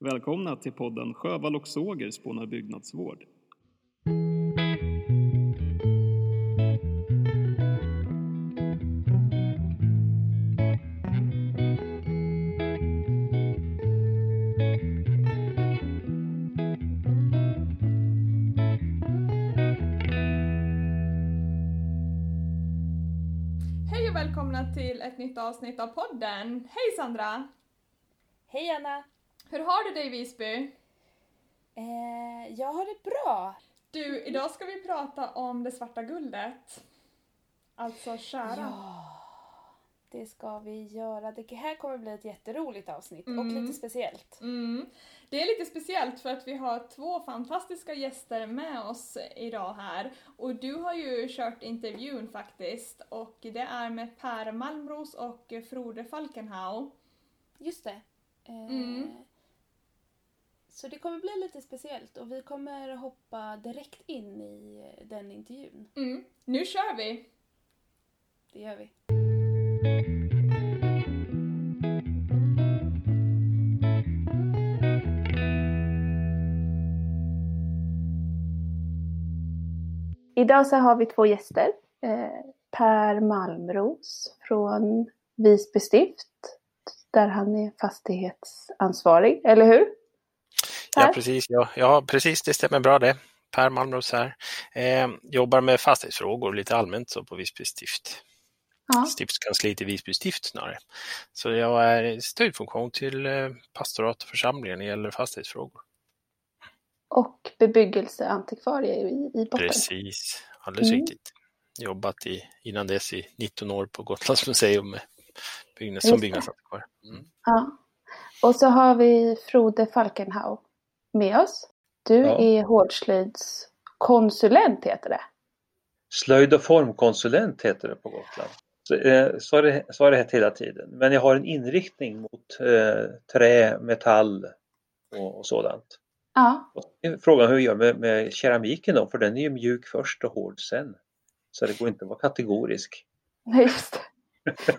Välkomna till podden Sjövall och Såger spånar byggnadsvård. Hej och välkomna till ett nytt avsnitt av podden. Hej Sandra! Hej Anna! Hur har du det i Visby? Eh, jag har det bra. Du, idag ska vi prata om det svarta guldet. Alltså kära. Ja, det ska vi göra. Det här kommer bli ett jätteroligt avsnitt och Mm. lite speciellt. Mm. Det är lite speciellt för att vi har två fantastiska gäster med oss idag här. Och du har ju kört intervjun faktiskt och det är med Per Malmros och Frode Falkenhau. Just det. Eh, Mm. Så det kommer bli lite speciellt och vi kommer hoppa direkt in i den intervjun. Mm. Nu kör vi! Det gör vi. Idag så har vi två gäster. Eh, per Malmros från Visby stift där han är fastighetsansvarig, eller hur? Ja, precis. Ja, ja, precis. Det stämmer bra det. Per Malmros här. Eh, jobbar med fastighetsfrågor lite allmänt så på Visby stift. Ja. Stiftskansliet i Visby stift snarare. Så jag är stödfunktion till eh, pastorat och församlingen när det gäller fastighetsfrågor. Och bebyggelseantikvarie i, i botten. Precis, alldeles Mm. riktigt. Jobbat i, innan dess i 19 år på Gotlands museum med byggnads, som byggnadsantikvarie. Mm. Ja. Och så har vi Frode Falkenhau med oss. Du Ja. är hårdslöjdskonsulent heter det. Slöjd och formkonsulent heter det på Gotland. Så, eh, så, har det, så har det hett hela tiden. Men jag har en inriktning mot eh, trä, metall och, och sådant. Ja, Och frågan hur vi gör med, med keramiken då, för den är ju mjuk först och hård sen. Så det går inte att vara kategorisk. just det.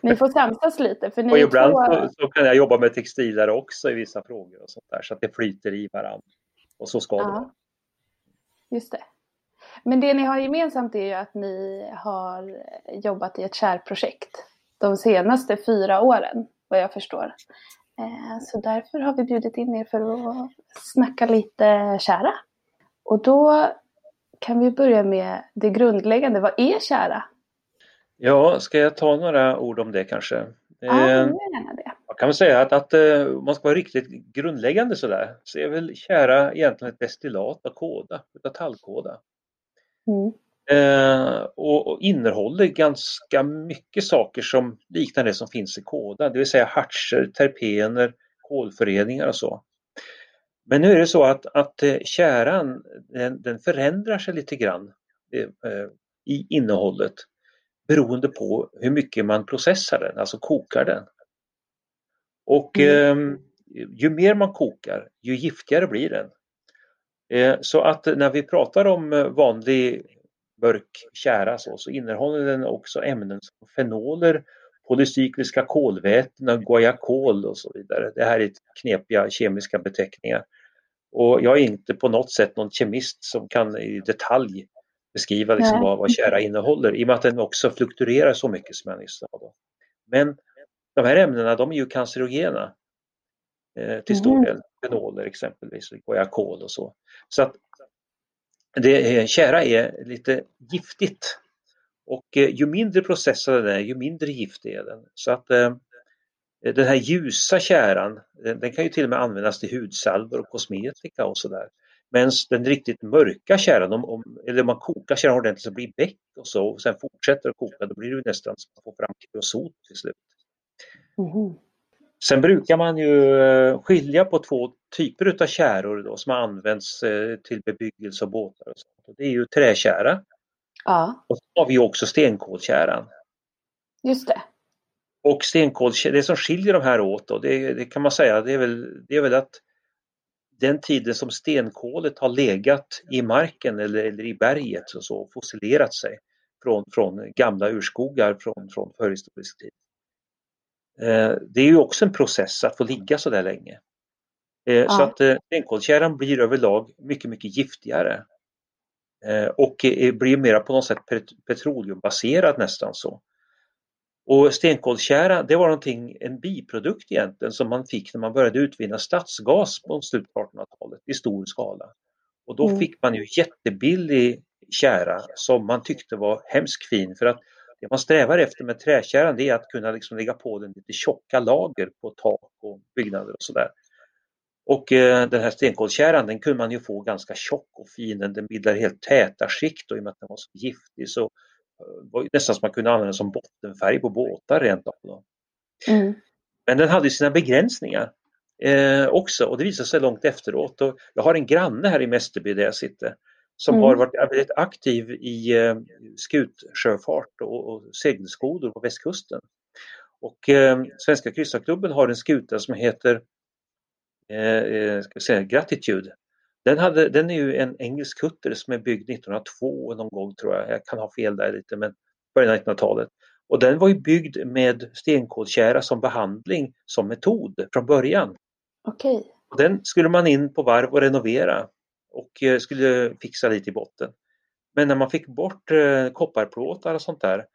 Ni får samsas lite för ni Och ibland två... så, så kan jag jobba med textiler också i vissa frågor och sånt där så att det flyter i varandra. Och så ska det vara. Ja, just det. Men det ni har gemensamt är ju att ni har jobbat i ett kärprojekt de senaste fyra åren, vad jag förstår. Eh, Så därför har vi bjudit in er för att snacka lite kära. Och då kan vi börja med det grundläggande. Vad är kära? Ja, ska jag ta några ord om det kanske? Ja, Eh, gör gärna det. Jag kan väl säga att, att eh, man ska vara riktigt grundläggande sådär så är väl kära egentligen ett destillat av kåda, utav tallkåda. Mm. Eh, och, och innehåller ganska mycket saker som liknar det som finns i kåda, det vill säga hartser, terpener, kolföreningar och så. Men nu är det så att, att eh, käran den, den förändrar sig lite grann eh, eh, i innehållet beroende på hur mycket man processar den, alltså kokar den. Och eh, ju mer man kokar, ju giftigare blir den. Eh, så att när vi pratar om eh, vanlig mörk kära så, så innehåller den också ämnen som fenoler, polycykliska kolväten, guajacol och så vidare. Det här är knepiga kemiska beteckningar. Och jag är inte på något sätt någon kemist som kan i detalj beskriva liksom Nej. vad, vad kära innehåller i och med att den också fluktuerar så mycket som jag nyss sa. Men de här ämnena de är ju cancerogena eh, till stor Mhm. del. Fenoler exempelvis, guajacol och så. Så att det, är- kära är lite giftigt. Och eh, ju mindre processad den är, ju mindre giftig är den. Så att eh, den här ljusa käran, den, den kan ju till och med användas till hudsalvor och kosmetika och sådär. Men den riktigt mörka käran, om, om, eller om man kokar käran ordentligt så blir bäck och så och sen fortsätter att koka, då blir det nästan som att få fram kreosot till slut. Mhm. Sen brukar man ju eh, skilja på två typer utav käror då, som används eh, till bebyggelse och båtar. Och sånt. Det är ju träkära Ja, och så har vi också stenkolkäran. just det. Och stenkol, det som skiljer de här åt då, det, det kan man säga, det är, väl, det är väl att den tiden som stenkolet har legat i marken eller, eller i berget och så fossilerat sig från, från gamla urskogar från, från förhistorisk tid. Eh, Det är ju också en process att få ligga så där länge. Eh, ja. Så att eh, stenkoltjäran blir överlag mycket, mycket giftigare. Eh, och blir mer på något sätt petroleumbaserad nästan så. Och stenkolstjära det var någonting, en biprodukt egentligen som man fick när man började utvinna stadsgas på slutet av 1800-talet i stor skala. Och då mm. fick man ju jättebillig tjära som man tyckte var hemskt fin för att det man strävar efter med träkärran det är att kunna liksom lägga på den lite tjocka lager på tak och byggnader och sådär. Och eh, den här stenkolskärran den kunde man ju få ganska tjock och fin, den bildar helt täta skikt och i och med att den var så giftig så var nästan som man kunde använda som bottenfärg på båtar rent av. Mm. Men den hade sina begränsningar eh, också och det visade sig långt efteråt. Och jag har en granne här i Mästerby där jag sitter som mm. har varit väldigt aktiv i eh, skutsjöfart och, och segelskodor på västkusten. Och eh, Svenska kryssarklubben har en skuta som heter eh, eh ska säga, Gratitude. Den, hade, den är ju en engelsk kutter som är byggd 1902 någon gång tror jag, jag kan ha fel där lite men början av 1900-talet. Och den var ju byggd med stenkoltjära som behandling som metod från början. Okej. Okay. Den skulle man in på varv och renovera och eh, skulle fixa lite i botten. Men när man fick bort eh, kopparplåtar och sånt där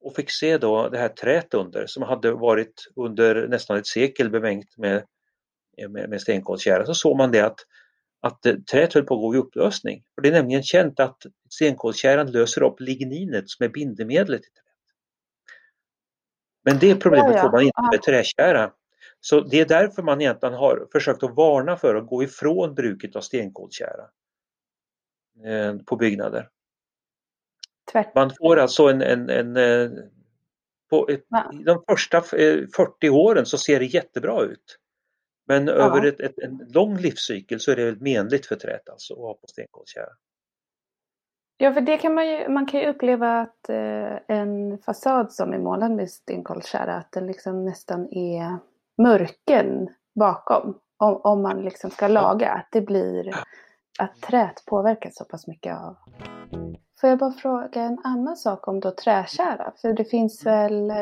och fick se då det här träet under som hade varit under nästan ett sekel bemängt med, med, med stenkolstjära så såg man det att, att eh, träet höll på att gå i upplösning. För det är nämligen känt att stenkolstjäran löser upp ligninet som är bindemedlet i träet. Men det problemet ja, ja. får man inte med träkärra. Så det är därför man egentligen har försökt att varna för att gå ifrån bruket av stenkoltjära eh, på byggnader. Tvärt. Man får alltså en, en, en eh, på ett, de första 40 eh, åren så ser det jättebra ut. Men ja. över ett, ett, en lång livscykel så är det menligt för träet alltså att ha på stenkoltjära. Ja, för det kan man ju, man kan ju uppleva att eh, en fasad som är målad med stenkoltjära, att den liksom nästan är mörken bakom. Om, om man liksom ska laga. Att det blir att träet påverkas så pass mycket av. Får jag bara fråga en annan sak om då träkära? För det finns väl,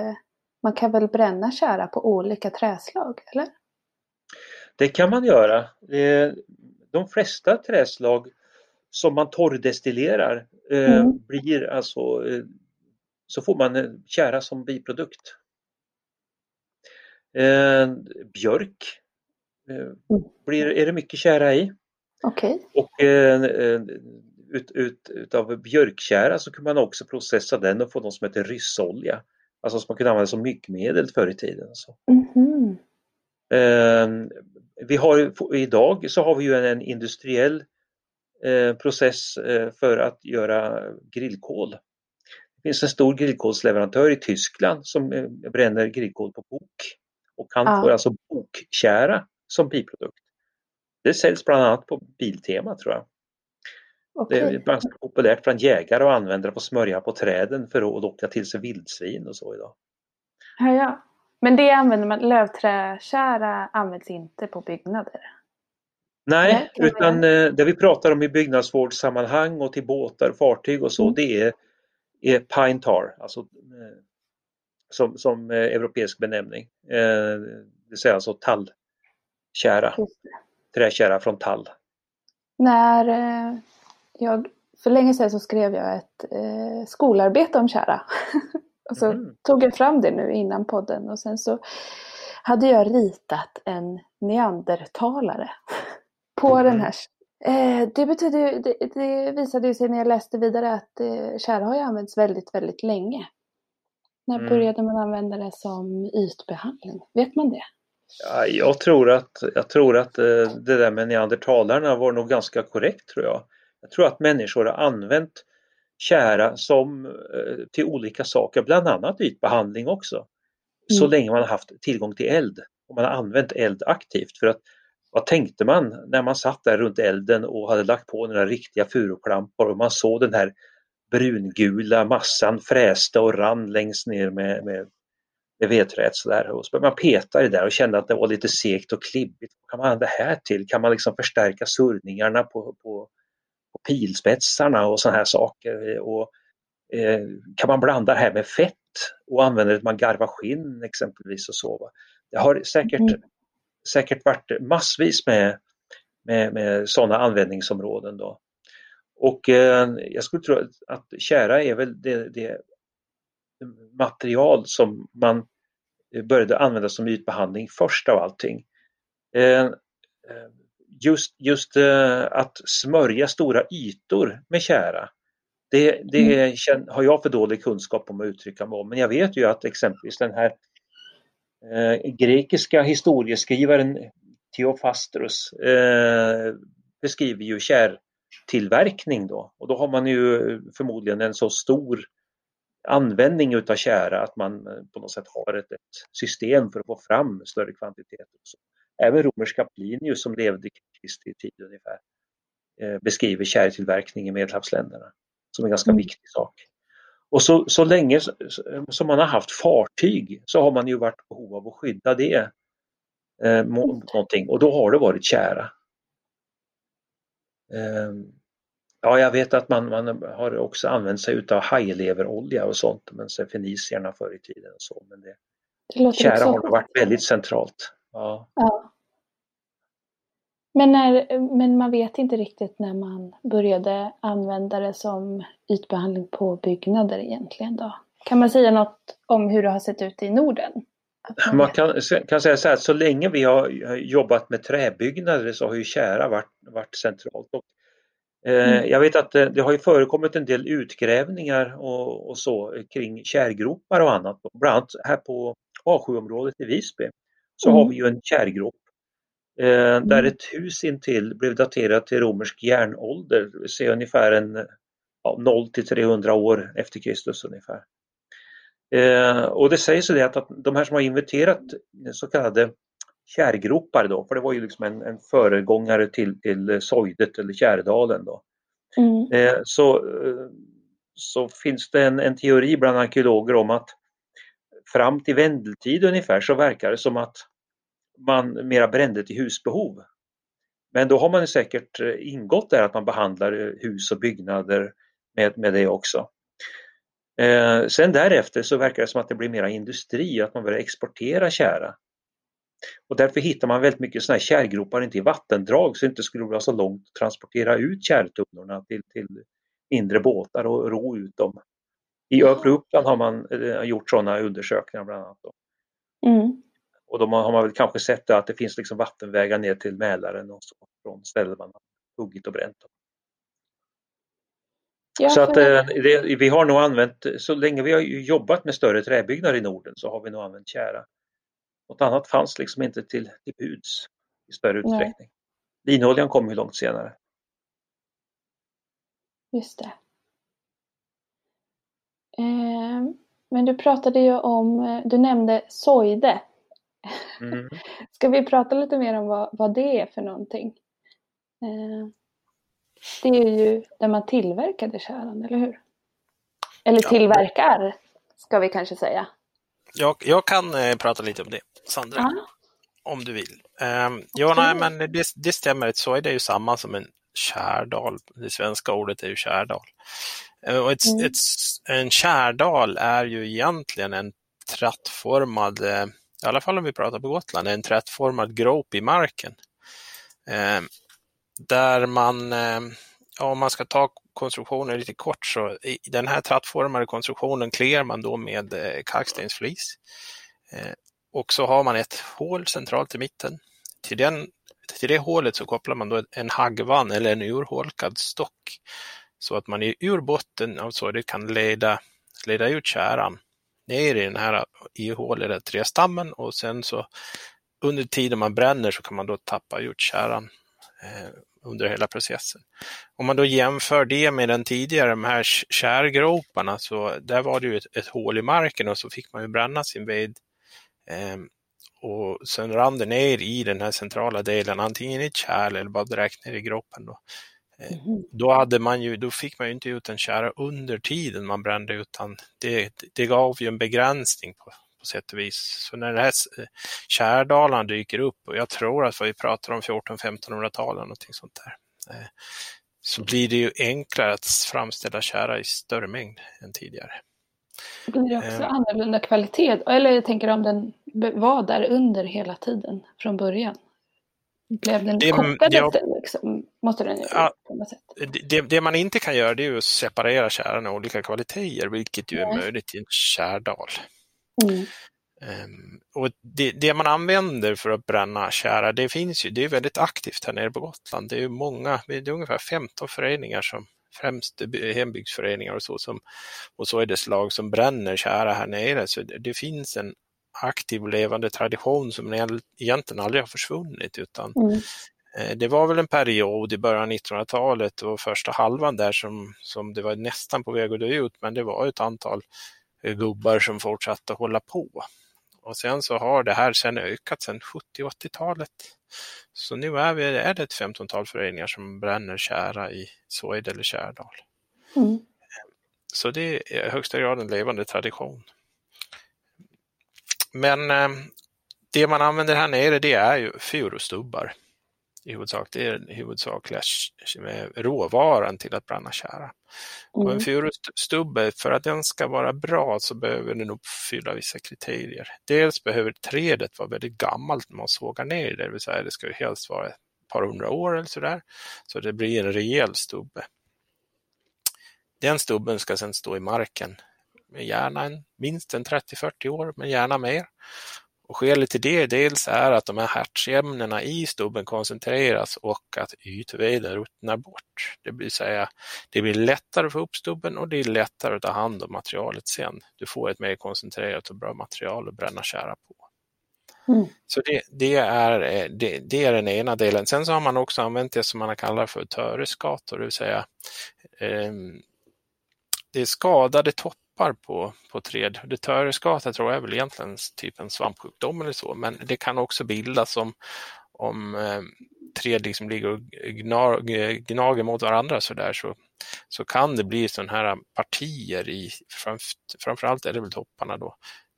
man kan väl bränna kära på olika träslag, eller? Det kan man göra. De flesta träslag som man torrdestillerar eh, mm. blir alltså eh, så får man kära som biprodukt. Eh, björk eh, mm. blir, är det mycket kära i. Okay. Och eh, eh, ut, ut, utav björkkära så kan man också processa den och få något som heter ryssolja. Alltså som man kunde använda som myggmedel förr i tiden. Så. Mm. Eh, vi har, idag så har vi ju en, industriell eh, process eh, för att göra grillkol. Det finns en stor grillkolsleverantör i Tyskland som eh, bränner grillkol på bok och han ja. får alltså boktjära som biprodukt. Det säljs bland annat på Biltema tror jag. Okay. Det är ganska populärt bland jägare att använda det på smörja på träden för att locka till sig vildsvin och så idag. Ja, ja. Men det använder man, lövträkära används inte på byggnader? Nej, Nej utan eh, det vi pratar om i byggnadsvårdssammanhang och till båtar, fartyg och så, mm. det är, är pine tar, alltså eh, som, som eh, europeisk benämning. Det vill säga alltså tallkära, träkära från tall. När jag, för länge sedan så skrev jag ett skolarbete om kära. och så mm. tog jag fram det nu innan podden och sen så hade jag ritat en neandertalare på mm. den här Eh, det, betyder, det, det visade sig när jag läste vidare att eh, kära har ju använts väldigt, väldigt länge. När mm. började man använda det som ytbehandling? Vet man det? Ja, jag tror att, jag tror att eh, det där med neandertalarna var nog ganska korrekt tror jag. Jag tror att människor har använt kära som eh, till olika saker, bland annat ytbehandling också. Mm. Så länge man har haft tillgång till eld och man har använt eld aktivt. För att vad tänkte man när man satt där runt elden och hade lagt på några riktiga furuklampor och man såg den här brungula massan fräste och rann längst ner med, med, med vedträet sådär. Och så började man peta i det där och kände att det var lite segt och klibbigt. Vad kan man använda det här till? Kan man liksom förstärka surrningarna på, på, på pilspetsarna och sådana här saker? Och, eh, kan man blanda det här med fett och använda det man garvar skinn exempelvis och så. Va? Det har säkert, mm. säkert varit massvis med, med, med sådana användningsområden. Då. Och eh, jag skulle tro att kära är väl det, det material som man började använda som ytbehandling först av allting. Eh, eh, just, just eh, att smörja stora ytor med kära, det, det mm. har jag för dålig kunskap om att uttrycka mig om. Men jag vet ju att exempelvis den här eh, grekiska historieskrivaren Theophastrus eh, beskriver ju kärtillverkning då och då har man ju förmodligen en så stor användning utav kära att man eh, på något sätt har ett, ett system för att få fram större kvantiteter. Även romerska Plinius som levde i Kristi tid ungefär eh, beskriver kärtillverkning i Medelhavsländerna som en ganska mm. viktig sak. Och så, så länge som man har haft fartyg så har man ju varit behov av att skydda det eh, mot någonting och då har det varit kära. Eh, ja, jag vet att man, man har också använt sig utav hajleverolja och sånt, men sen fenicierna förr i tiden och så. Men det, det kära har varit väldigt centralt. Ja. ja. Men, när, men man vet inte riktigt när man började använda det som ytbehandling på byggnader egentligen då? Kan man säga något om hur det har sett ut i Norden? Man, man kan, kan, säga så här, så länge vi har jobbat med träbyggnader så har ju kära varit, varit centralt. Och, eh, mm. Jag vet att det, det, har ju förekommit en del utgrävningar och, och så kring kärgropar och annat. Bland annat här på A7-området i Visby så mm. har vi ju en kärgrop Eh, där mm. ett hus intill blev daterat till romersk järnålder, det vill säga ungefär en ja, 0 till 300 år efter Kristus ungefär. Eh, och det sägs det att, att de här som har inventerat så kallade kärgropar då, för det var ju liksom en, en föregångare till, till Sojdet eller Kärdalen då. Mm. Eh, så, eh, så finns det en, en teori bland arkeologer om att fram till vändeltid ungefär så verkar det som att man mera brände till husbehov. Men då har man säkert eh, ingått där att man behandlar eh, hus och byggnader med, med det också. Eh, sen därefter så verkar det som att det blir mera industri, att man börjar exportera kära. Och därför hittar man väldigt mycket sådana här kärgropar inte i vattendrag så det inte skulle vara så långt att transportera ut kärrtunnorna till, till mindre båtar och ro ut dem. I övre Uppland har man eh, gjort sådana undersökningar bland annat. Mm. Och då har man väl kanske sett att det finns liksom vattenvägar ner till Mälaren och så från ställen man har huggit och bränt. Ja, så att eh, det, vi har nog använt, så länge vi har jobbat med större träbyggnader i Norden så har vi nog använt kära. Något annat fanns liksom inte till, till buds i större utsträckning. Nej. Linoljan kom ju långt senare. Just det. Eh, men du pratade ju om, eh, du nämnde sojde. Mm. Ska vi prata lite mer om vad, vad det är för någonting? Eh, det är ju där man tillverkade käran, eller hur? Eller tillverkar, ska vi kanske säga. Jag, jag kan eh, prata lite om det, Sandra. Aha. Om du vill. Eh, ja, nej, men det, det stämmer. Så är ju samma som en kärdal. Det svenska ordet är ju kärdal. Eh, och ett, mm. ett, en kärdal är ju egentligen en trattformad eh, i alla fall om vi pratar på Gotland, en trättformad grop i marken. Eh, där man, eh, om man ska ta konstruktionen lite kort, så i den här trattformade konstruktionen kler man då med eh, kalkstensflis. Eh, och så har man ett hål centralt i mitten. Till, den, till det hålet så kopplar man då en haggvann eller en urholkad stock så att man ur botten alltså, av sådet kan leda, leda ut käran ner i den här ihåliga trästammen och sen så under tiden man bränner så kan man då tappa ut käran eh, under hela processen. Om man då jämför det med den tidigare, de här kärgroparna, så där var det ju ett, ett hål i marken och så fick man ju bränna sin ved. Eh, och sen rann det ner i den här centrala delen, antingen i ett kärl eller bara direkt ner i gropen. Då. Mm. Då, hade man ju, då fick man ju inte ut en kära under tiden man brände utan det, det gav ju en begränsning på, på sätt och vis. Så när det här kärdalarna dyker upp och jag tror att vi pratar om 1400-1500-talet någonting sånt där. Eh, så blir det ju enklare att framställa kära i större mängd än tidigare. Blir det också eh. annorlunda kvalitet? Eller jag tänker om den var där under hela tiden från början? Blev den det, kortare ja, liksom? Måste den ja, på något sätt? Det, det, man inte kan göra det är att separera käran i olika kvaliteter, vilket ju är möjligt i en kärdal. Mm. Um, och det, det, man använder för att bränna kära, det finns ju, det är väldigt aktivt här nere på Gotland. Det är många, det är ungefär 15 föreningar som främst hembygdsföreningar och så som och så är det slag som bränner kära här nere. Så det, det finns en aktiv och levande tradition som egentligen aldrig har försvunnit utan mm. Eh, det var väl en period i början av 1900-talet och första halvan där som, som det var nästan på väg att dö ut men det var ett antal eh, gubbar som fortsatte att hålla på. Och sen så har det här sen ökat sedan 70-80-talet. Så nu är, vi, är det ett 15-tal föreningar som bränner kära i Såed eller Kärdal. Mm. Så det är i högsta grad en levande tradition. Men eh, det man använder här nere det är ju furustubbar i huvudsak. Det är huvudsakliga råvaran till att bränna kära. Mm. Och en mm. furustubbe, för att den ska vara bra så behöver den uppfylla vissa kriterier. Dels behöver trädet vara väldigt gammalt när man sågar ner det, det vill säga det ska helst vara ett par hundra år eller sådär, så det blir en rejäl stubbe. Den stubben ska sedan stå i marken gärna en, minst en 30-40 år, men gärna mer. Och skälet till det dels är att de här härtsämnena i stubben koncentreras och att ytveden ruttnar bort. Det vill säga, det blir lättare att få upp stubben och det är lättare att ta hand om materialet sen. Du får ett mer koncentrerat och bra material att bränna kära på. Mm. Så det, det, är, det, det, är den ena delen. Sen så har man också använt det som man kallar för töreskator, det vill säga eh, det är skadade toppar toppar på, på träd. Detöriskata tror jag är väl egentligen typ en svampsjukdom eller så, men det kan också bildas om, om eh, träd liksom ligger och gnager, gnager mot varandra så där så, så kan det bli sådana här partier i, framförallt är det väl topparna då,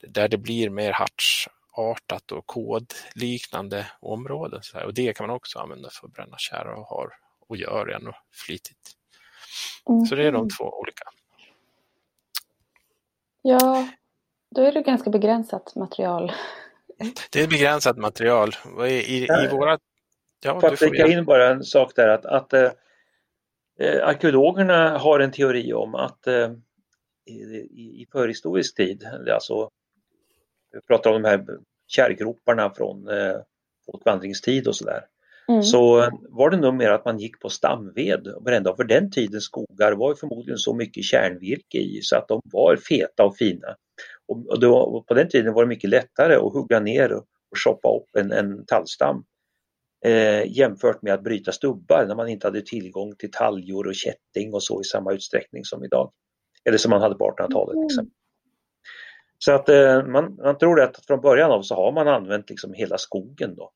där det blir mer hartsartat och kodliknande områden. Så här. Och det kan man också använda för att bränna kära och har och gör ännu flitigt. Mm. Så det är de mm. två olika. Ja, då är det ganska begränsat material. Det är begränsat material. I, i, i våra... Ja, För att flika in bara en sak där att, att äh, arkeologerna har en teori om att äh, i, i förhistorisk tid, alltså vi pratar om de här kärrgroparna från äh, folkvandringstid och sådär. Mm. Så var det nog mer att man gick på stamved och brände. För den tidens skogar var förmodligen så mycket kärnvirke i så att de var feta och fina. Och, då, och på den tiden var det mycket lättare att hugga ner och, och shoppa upp en, en tallstam eh, jämfört med att bryta stubbar när man inte hade tillgång till taljor och kätting och så i samma utsträckning som idag. Eller som man hade på 1800-talet. Mm. Liksom. Så att eh, man, man tror att från början av så har man använt liksom hela skogen då.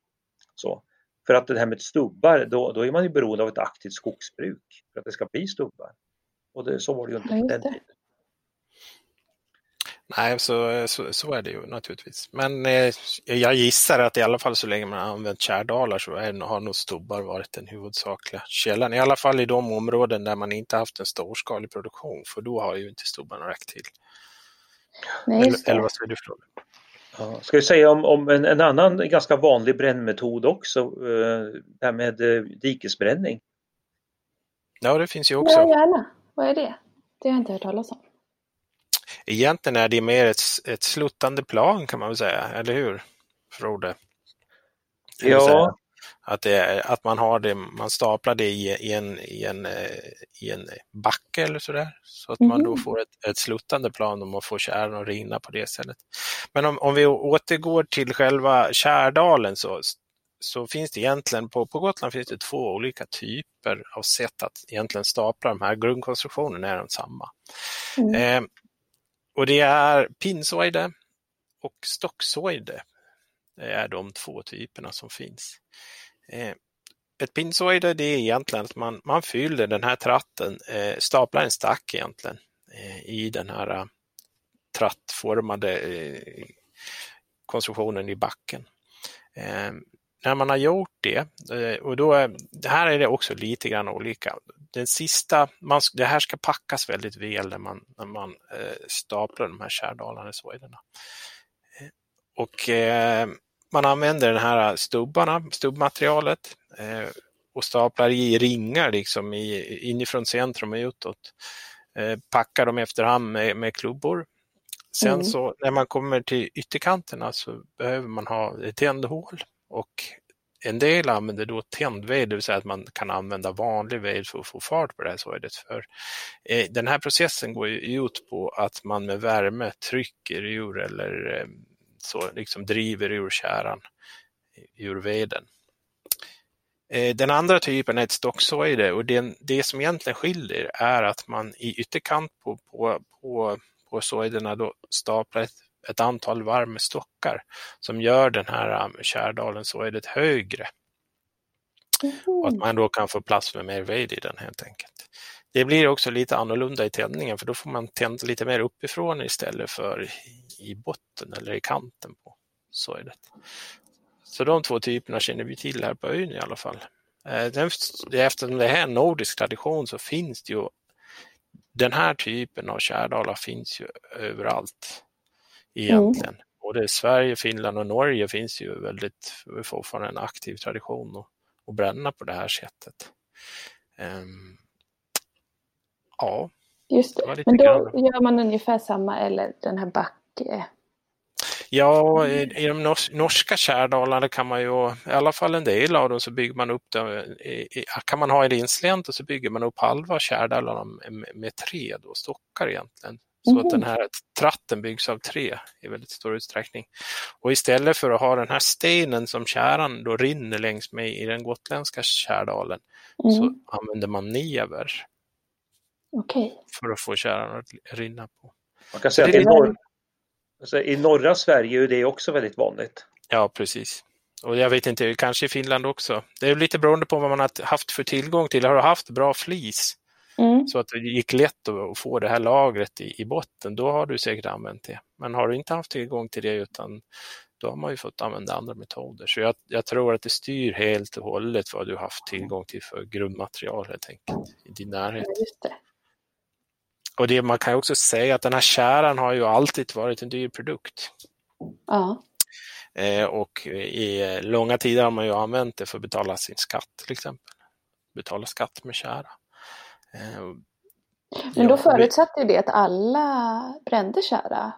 Så. För att det här med stubbar, då, då är man ju beroende av ett aktivt skogsbruk för att det ska bli stubbar. Och det, så var det ju inte på den tiden. Nej, så, så, så, är det ju naturligtvis. Men eh, jag gissar att i alla fall så länge man har använt kärdalar så är, har nog stubbar varit den huvudsakliga källan. I alla fall i de områden där man inte haft en storskalig produktion, för då har ju inte stubbarna räckt till. Nej, eller, eller vad säger du Florian? Ja, ska vi säga om, om en, en, annan ganska vanlig brännmetod också, eh, det här med eh, dikesbränning. Ja, det finns ju också. Ja, gärna. Vad är det? Det har jag inte hört talas om. Egentligen är det mer ett, ett sluttande plan kan man väl säga, eller hur? Frode? Ja. Att, det, att man har det, man staplar det i, i, en, i, en, i en backe eller sådär. Så att mm. man då mm. får ett, ett sluttande plan och man får kärn att rinna på det sättet. Men om, om vi återgår till själva Kärdalen så, så finns det egentligen på, på Gotland finns det två olika typer av sätt att egentligen stapla de här. Grundkonstruktionen är densamma. Mm. Eh, och det är pinsoide och stocksoide. Det är de två typerna som finns. Eh, ett pinsoide det är egentligen att man, man fyller den här tratten, eh, staplar en stack egentligen eh, i den här eh, trattformade eh, konstruktionen i backen. när man har gjort det, och då, det här är det också lite grann olika. den sista, man, det här ska packas väldigt väl när man, när man eh, staplar de här kärdalarna i. Eh, och eh, man använder den här stubbarna, stubbmaterialet eh, och staplar i ringar liksom i, inifrån centrum och utåt. Eh, packar dem efterhand med, med klubbor. Sen mm. så när man kommer till ytterkanterna så behöver man ha ett tändhål och en del använder då tändved, det vill säga att man kan använda vanlig ved för att få fart på det här sådet. För eh, den här processen går ju ut på att man med värme trycker ur eller eh, så liksom driver ur kärran ur veden. Eh, den andra typen är ett stocksojde och det, det som egentligen skiljer är att man i ytterkant på, på, på, på sojderna då staplar ett, ett antal varmstockar som gör den här um, kärdalen sojdet högre. Mm. Och att man då kan få plats med mer ved i den helt enkelt. Det blir också lite annorlunda i tändningen för då får man tända lite mer uppifrån istället för i botten eller i kanten på sojdet. Så de två typerna känner vi till här på ön i alla fall. Eh, eftersom det här är en nordisk tradition så finns det ju den här typen av kärdalar finns ju överallt egentligen. Mm. Både Sverige, Finland och Norge finns ju väldigt fortfarande en aktiv tradition att, att bränna på det här sättet. Um, ja. Just det, men då gör man ungefär samma, eller den här back Ja, i, i de norska kärdalarna kan man ju, i alla fall en del av dem, så bygger man upp dem, kan man ha en inslänt och så bygger man upp halva kärdalarna med, med tre då, stockar egentligen. Så mm. att den här tratten byggs av tre i väldigt stor utsträckning. Och istället för att ha den här stenen som kärran då rinner längs med i den gotländska kärdalen mm. så använder man never. Okay. För att få kärran att rinna på. Man kan säga att i, norr, alltså, i norra Sverige är det också väldigt vanligt. Ja, precis. Och jag vet inte, kanske i Finland också. Det är lite beroende på vad man har haft för tillgång till. Har du haft bra flis mm. så att det gick lätt att få det här lagret i, i botten, då har du säkert använt det. Men har du inte haft tillgång till det utan då har man ju fått använda andra metoder. Så jag, jag, tror att det styr helt och hållet vad du har haft tillgång till för grundmaterial helt enkelt i din närhet. Ja, och det, man kan också säga att den här käran har ju alltid varit en dyr produkt. Ja. Eh, och i långa tider har man ju använt det för att betala sin skatt till exempel. Betala skatt med kära. Eh, Men då ja, förutsatte det att alla brände kära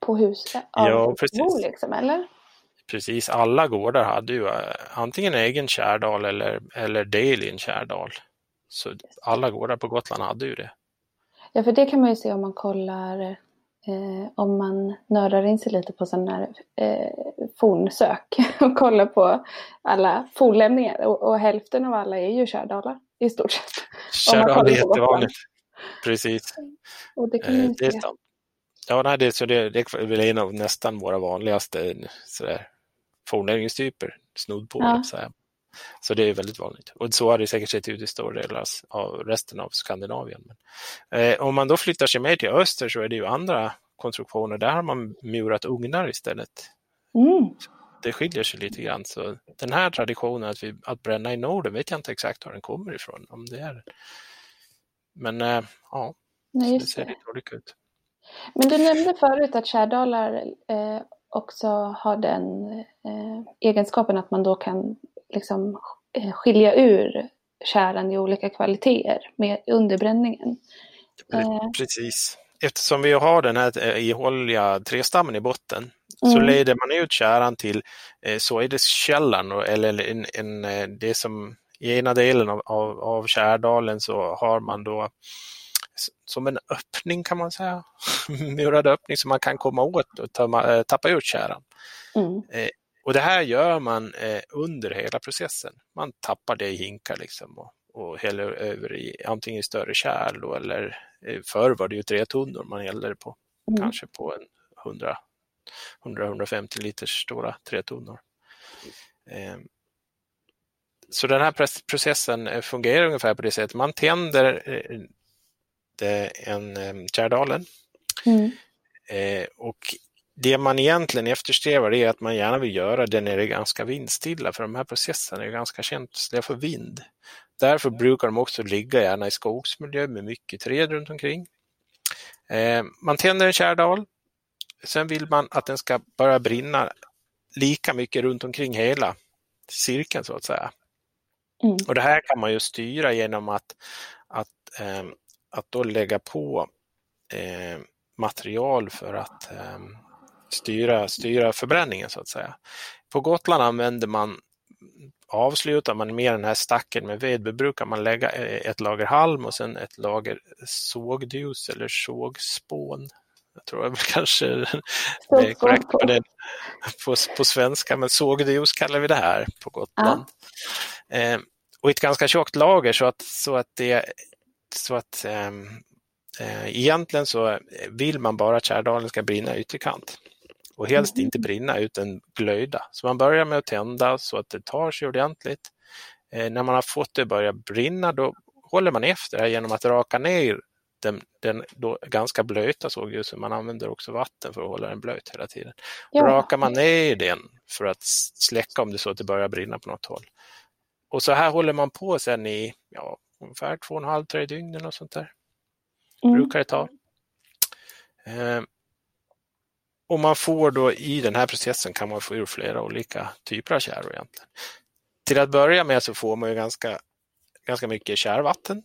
på huset ja, precis. liksom, eller? Precis, alla gårdar hade ju eh, antingen egen kärdal eller, eller del i en kärdal. Så alla gårdar på Gotland hade ju det. Ja, för det kan man ju se om man kollar, eh, om man nördar in sig lite på sådana här eh, fornsök och kollar på alla fornlämningar. Och, och, hälften av alla är ju kördalar i stort sett. Kördalar är jättevanligt. Precis. Och det kan eh, det är sant. Ja, nej, det, så det, det är väl en av nästan våra vanligaste sådär, fornlämningstyper, snudd på. Ja. Så, så det är väldigt vanligt. Och så har det säkert sett ut i stora delar av resten av Skandinavien. Men, eh, om man då flyttar sig mer till öster så är det ju andra konstruktioner. Där har man murat ugnar istället. Mm. Det skiljer sig lite grann. Så den här traditionen att, vi, att bränna i Norden vet jag inte exakt var den kommer ifrån. Om det är. Men eh, ja, Nej, det ser det. lite olika ut. Men du nämnde förut att kärdalar eh, också har den eh, egenskapen att man då kan liksom eh, skilja ur käran i olika kvaliteter med underbränningen. Eh, precis. Eftersom vi har den här eh, ihåliga trestammen i botten mm. så leder man ut käran till såjdeskällan eller en, en, det som i ena delen av, av, av kärdalen så har man då som en öppning kan man säga, murad öppning som man kan komma åt och ta, tappa ut käran. Mm. Och det här gör man eh, under hela processen. Man tappar det i hinkar liksom och, och häller över i antingen större kärl då, eller eh, förr var det ju trätunnor man hällde det på. Mm. Kanske på en 100-150 liters stora trätunnor. Eh, så den här processen eh, fungerar ungefär på det sättet. Man tänder eh, en kärdalen mm. eh, och det man egentligen eftersträvar är att man gärna vill göra det när det är ganska vindstilla, för de här processerna är ganska känsliga för vind. Därför brukar de också ligga gärna i skogsmiljö med mycket träd runt omkring. Eh, man tänder en kärdal, sen vill man att den ska börja brinna lika mycket runt omkring hela cirkeln så att säga. Mm. Och det här kan man ju styra genom att, att, eh, att då lägga på eh, material för att styra, styra förbränningen så att säga. På Gotland använder man avslutar man med den här stacken med ved, brukar man lägga eh, ett lager halm och sen ett lager sågdus eller sågspån. Jag tror jag kanske är korrekt på, det, på, på svenska, men sågdus kallar vi det här på Gotland. Ja. Eh, och ett ganska tjockt lager så att, så att det så att ehm, eh, egentligen så vill man bara att kärdalen ska brinna ytterkant och helst inte brinna utan glöda. Så man börjar med att tända så att det tar sig ordentligt. Eh, när man har fått det börja brinna då håller man efter genom att raka ner den, den ganska blöta sågljusen. Man använder också vatten för att hålla den blöt hela tiden. Ja. Rakar man ner den för att släcka om det så att det börjar brinna på något håll. Och så här håller man på sen i ja, ungefär två och en halv, tre dygn och sånt där. Mm. Brukar det ta. Eh, och man får då i den här processen kan man få ur flera olika typer av käror egentligen. Till att börja med så får man ju ganska, ganska mycket kärvatten.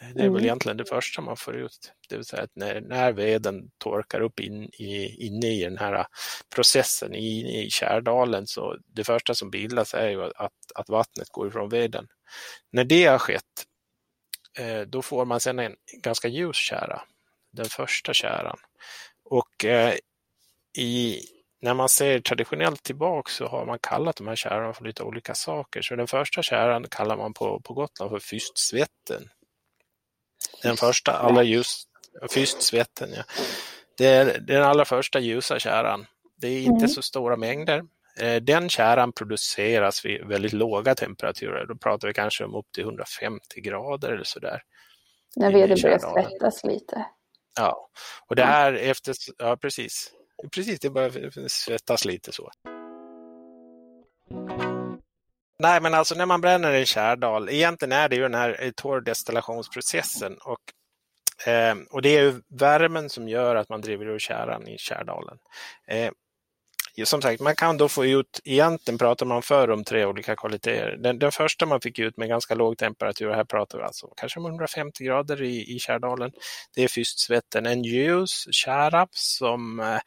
Det är mm. väl egentligen det första man får ut. Det vill säga att när, när veden torkar upp in i, inne i den här processen i, i kärdalen så det första som bildas är ju att, att vattnet går ifrån veden. När det har skett eh, då får man sedan en ganska ljus kära, den första käran. Och eh, i, när man ser traditionellt tillbaka så har man kallat de här kärrorna för lite olika saker. Så den första kärran kallar man på, på Gotland för fystsvetten. Den första allra ljus, fystsvetten, ja. Det är den allra första ljusa kärran. Det är inte mm. så stora mängder. Eh, den kärran produceras vid väldigt låga temperaturer. Då pratar vi kanske om upp till 150 grader eller sådär. När veden börjar svettas lite. Ja, och det här efter, ja precis. Precis, det börjar svettas lite så. Nej, men alltså när man bränner en kärdal, egentligen är det ju den här eh, torrdestillationsprocessen och, eh, och det är ju värmen som gör att man driver ur käran i kärdalen. Eh, som sagt, man kan då få ut, egentligen pratar man för om tre olika kvaliteter. Den, den första man fick ut med ganska låg temperatur, här pratar vi alltså kanske om 150 grader i, i Kärdalen, det är fystsvetten. En ljus kära som eh,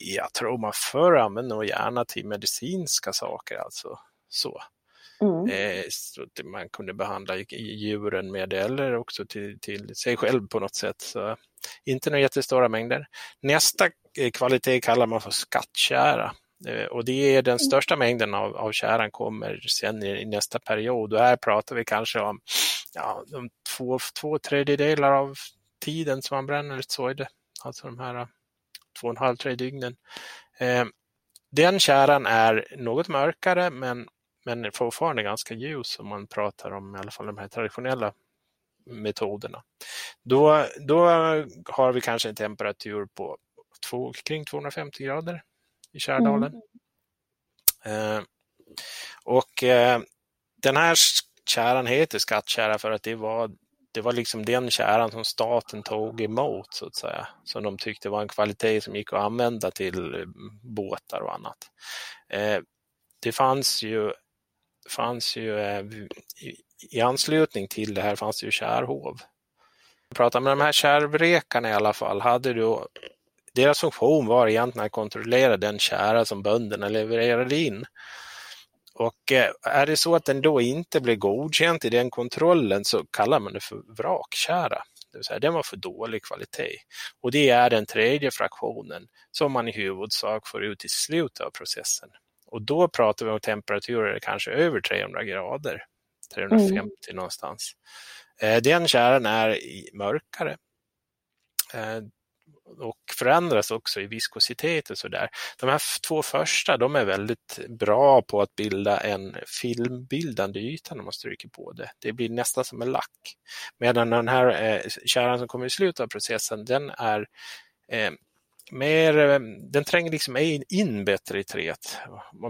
jag tror man förr använde gärna till medicinska saker, alltså så. Mm. Eh, så att man kunde behandla djuren med det eller också till, till sig själv på något sätt. Så inte några jättestora mängder. Nästa eh, kvalitet kallar man för skattkära. Eh, och det är den mm. största mängden av, av käran kommer sen i, i, nästa period och här pratar vi kanske om ja, de två, två tredjedelar av tiden som man bränner ett sojde, alltså de här två och en halv, tre dygnen. Eh, den käran är något mörkare men, men fortfarande ganska ljus om man pratar om i alla fall de här traditionella metoderna. Då, då har vi kanske en temperatur på två, kring 250 grader i Kärdalen. Mm. Eh, och eh, den här käran heter skattkära för att det var, det var liksom den käran som staten tog emot så att säga. Som de tyckte var en kvalitet som gick att använda till eh, båtar och annat. Eh, det fanns ju, fanns ju eh, i, i anslutning till det här fanns det ju kärhov. Jag pratar med de här kärvrekarna i alla fall, hade du deras funktion var egentligen att kontrollera den kära som bönderna levererade in. Och eh, är det så att den då inte blir godkänt i den kontrollen så kallar man det för vrakkära. Det vill säga den var för dålig kvalitet. Och det är den tredje fraktionen som man i huvudsak får ut i slutet av processen. Och då pratar vi om temperaturer kanske över 300 grader, 350 mm. någonstans. Eh, den käran är mörkare. Och förändras också i viskositet och sådär. De här två första de är väldigt bra på att bilda en filmbildande yta när man stryker på det. Det blir nästan som en lack. Medan den här eh, kärnan som kommer i slutet av processen den är eh, mer, eh, den tränger liksom in bättre i träet.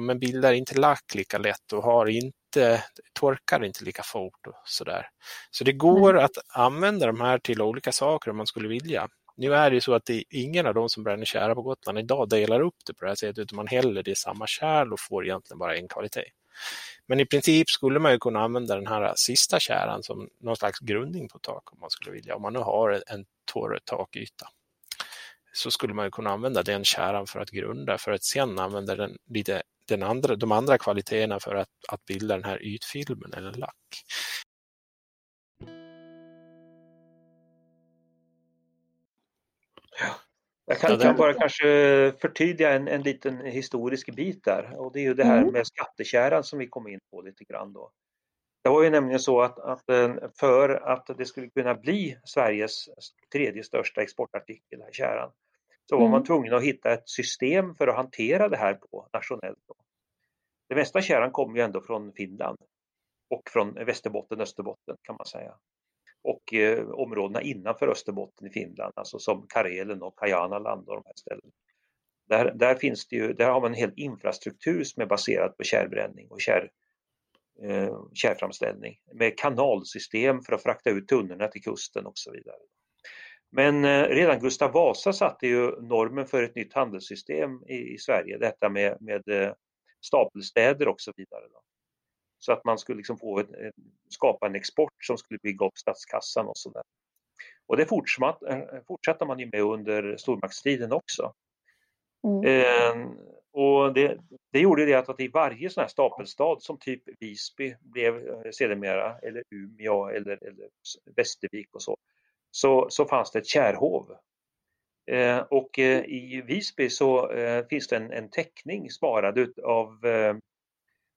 Men bildar inte lack lika lätt och har inte, torkar inte lika fort och sådär. Så det går att använda de här till olika saker om man skulle vilja. Nu är det ju så att det ingen av de som bränner kära på Gotland idag delar upp det på det här sättet utan man häller det i samma kärl och får egentligen bara en kvalitet. Men i princip skulle man ju kunna använda den här sista käran som någon slags grundning på tak om man skulle vilja, om man nu har en torr takyta. Så skulle man kunna använda den käran för att grunda för att sen använda den, lite, den andra, de andra kvaliteterna för att, att bilda den här ytfilmen eller lack. Jag kan, kan, bara kanske förtydliga en, en liten historisk bit där och det är ju det här mm. med skattekärran som vi kom in på lite grann då. Det var ju nämligen så att, att eh, för att det skulle kunna bli Sveriges tredje största exportartikel, här kärran, så var mm. man tvungen att hitta ett system för att hantera det här på nationellt. Då. Det mesta kärran kommer ju ändå från Finland och från Västerbotten, Österbotten kan man säga och eh, områdena innanför Österbotten i Finland, alltså som Karelen och Kajanaland och de här ställena. Där, där, finns det ju, där har man en hel infrastruktur som är baserad på kärbränning och kär, eh, kärframställning med kanalsystem för att frakta ut tunnorna till kusten och så vidare. Men eh, redan Gustav Vasa satte ju normen för ett nytt handelssystem i, i Sverige, detta med, med eh, stapelstäder och så vidare. Då. Så att man skulle liksom få ett, skapa en export som skulle bygga upp statskassan och sådär. Och det eh, fortsatte man ju med under stormaktstiden också. Mm. Eh, och det, det, gjorde det att, i varje sån här stapelstad som typ Visby blev eh, sedermera, eller Umeå eller, eller Västervik och så, så, så fanns det ett kärhov. Eh, och eh, i Visby så eh, finns det en, en teckning sparad av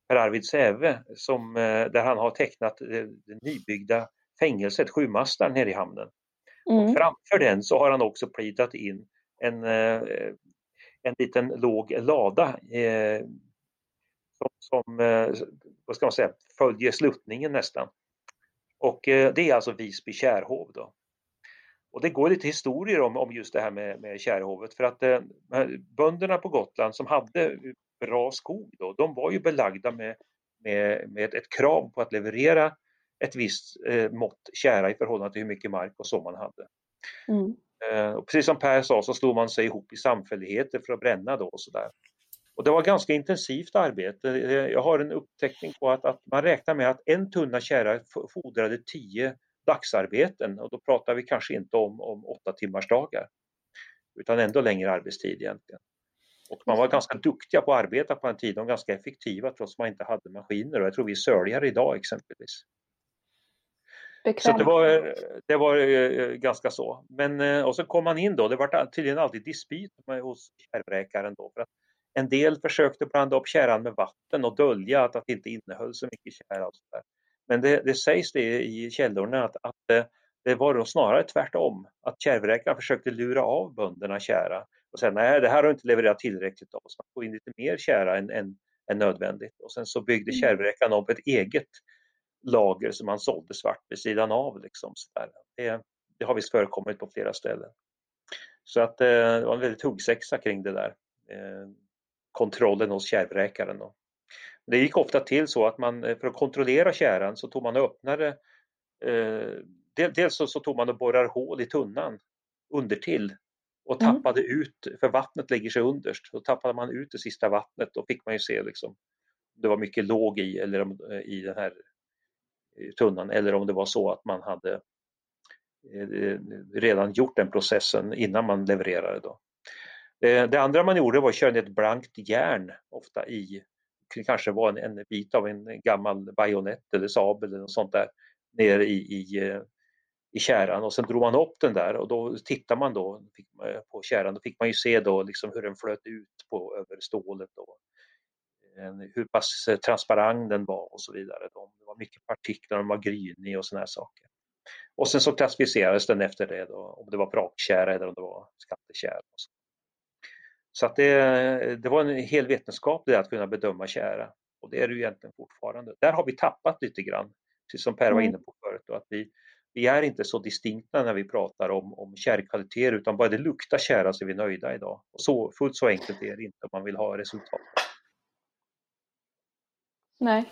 Per Arvid Säve som, eh, där han har tecknat det, det nybyggda fängelset, sjumastaren nere i hamnen. Mm. Och framför den så har han också plitat in en, eh, en liten låg lada eh, som, som vad ska man säga, följer sluttningen nästan. Och det är alltså Visby kärhov då. Och det går lite historier om, om just det här med, med kärhovet för att eh, bönderna på Gotland som hade bra skog då, de var ju belagda med, med, med ett krav på att leverera ett visst eh, mått kära i förhållande till hur mycket mark och så man hade. Mm. Eh, och precis som Per sa så slog man sig ihop i samfälligheter för att bränna då och sådär. Och det var ganska intensivt arbete. Eh, jag har en upptäckning på att, att man räknar med att en tunna kära fordrade tio dagsarbeten och då pratar vi kanske inte om, om åtta timmars dagar utan ändå längre arbetstid egentligen. Och man var ganska duktiga på att arbeta på en tid och ganska effektiva trots att man inte hade maskiner och jag tror vi är sörligare idag exempelvis. Bekvämt. Så det var, det var eh, ganska så. Men, eh, och så kom man in då, det var tydligen alltid dispyt hos kärvräkaren då. För att en del försökte blanda upp kärran med vatten och dölja att det inte innehöll så mycket där. Men det, det sägs det i källorna att, att eh, det var då snarare tvärtom. Att kärvräkaren försökte lura av bönderna kära och säga nej, det här har inte levererat tillräckligt av oss. Man får in lite mer kära än, än, än nödvändigt. Och sen så byggde mm. kärvräkaren upp ett eget lager som man sålde svart vid sidan av. Liksom, så det, det, har visst förekommit på flera ställen. Så att eh, det var en väldigt huggsexa kring det där. Eh, kontrollen hos kärvräkaren. Då. Det gick ofta till så att man för att kontrollera kärran så tog man och öppnade eh, Dels så, så tog man och borrar hål i tunnan undertill och mm. tappade mm. ut, för vattnet lägger sig underst, då tappade man ut det sista vattnet. Då fick man ju se liksom, om det var mycket låg i, eller om, eh, i den här tunnan eller om det var så att man hade eh, redan gjort den processen innan man levererade. Då. Eh, det andra man gjorde var att köra ner ett blankt järn ofta i, det kanske var en, en bit av en gammal bajonett eller sabel eller något sånt där, ner i, i i kärran och sen drog man upp den där och då tittar man då på kärran. Då fick man ju se då liksom hur den flöt ut på, över stålet och hur pass transparent den var och så vidare. Det var mycket partiklar, den var grynig och sådana här saker. Och sen så klassificerades den efter det då, om det var brakkära eller om det var skattekära. Så, så att det, det var en hel vetenskap det att kunna bedöma kära och det är det ju egentligen fortfarande. Där har vi tappat lite grann, precis som Per var mm. inne på förut, då, att vi, vi är inte så distinkta när vi pratar om, om kärrkvaliteter utan bara det luktar kära så är vi nöjda idag. Och så, fullt så enkelt är det inte om man vill ha resultat. Nej,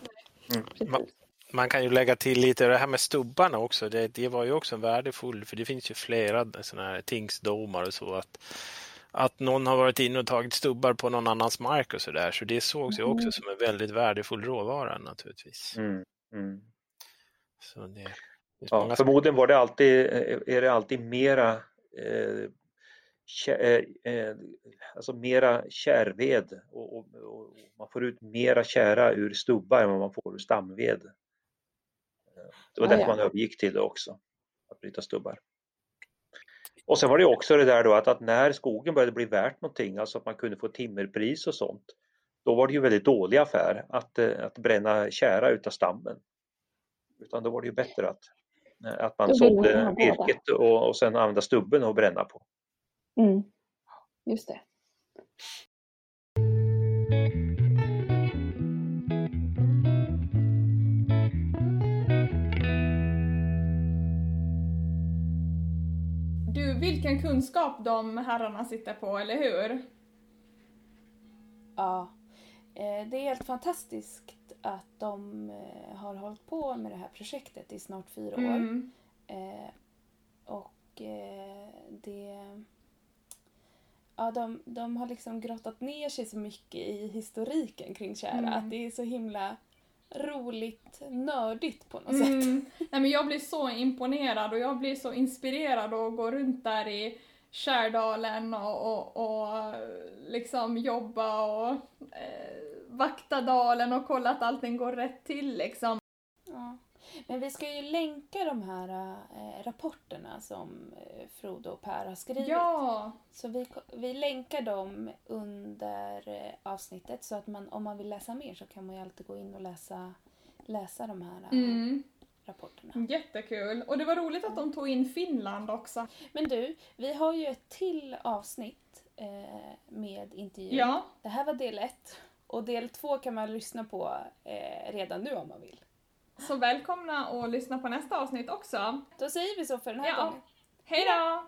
Mm. Man kan ju lägga till lite det här med stubbarna också. Det, det var ju också en värdefull, för det finns ju flera sådana här tingsdomar och så att att någon har varit inne och tagit stubbar på någon annans mark och sådär. Så det sågs ju också Mm. som en väldigt värdefull råvara naturligtvis. Mm. Mm. Så det, Ja, förmodligen var det alltid, eh, är det alltid mera eh, eh, eh, alltså mera kärved och, och, och man får ut mera kära ur stubbar än vad man får ur stamved. Det var Ah, därför ja. man övergick till det också, att bryta stubbar. Och sen var det också det där då att, att när skogen började bli värt någonting, alltså att man kunde få timmerpris och sånt, då var det ju väldigt dålig affär att, eh, att bränna kära utav stammen. Utan då var det ju bättre att, att man sålde virket och, och sen använda stubben och bränna på. Mm. Just det. Du, vilken kunskap de herrarna sitter på, eller hur? Ja. Eh, Det är helt fantastiskt att de eh, har hållit på med det här projektet i snart fyra år. Mm. Eh, och eh, det... Ja, de, de har liksom grottat ner sig så mycket i historiken kring Kära Mm. att det är så himla roligt nördigt på något sätt. Mm. Nej, men jag blir så imponerad och jag blir så inspirerad att gå runt där i Kärdalen och, och, och liksom jobba och eh, vakta dalen och kolla att allting går rätt till liksom. Ja. Men vi ska ju länka de här eh, rapporterna som eh, Frodo och Per har skrivit. Ja! Så vi, vi länkar dem under eh, avsnittet så att man, om man vill läsa mer så kan man ju alltid gå in och läsa, läsa de här Mm. rapporterna. Jättekul. Och det var roligt att de tog in Finland också. Men du, vi har ju ett till avsnitt med intervju. Ja, Det här var del ett. Och del två kan man lyssna på eh, redan nu om man vill. så välkomna och lyssna på nästa avsnitt också. Då säger vi så för den här Ja. gången. Hej då!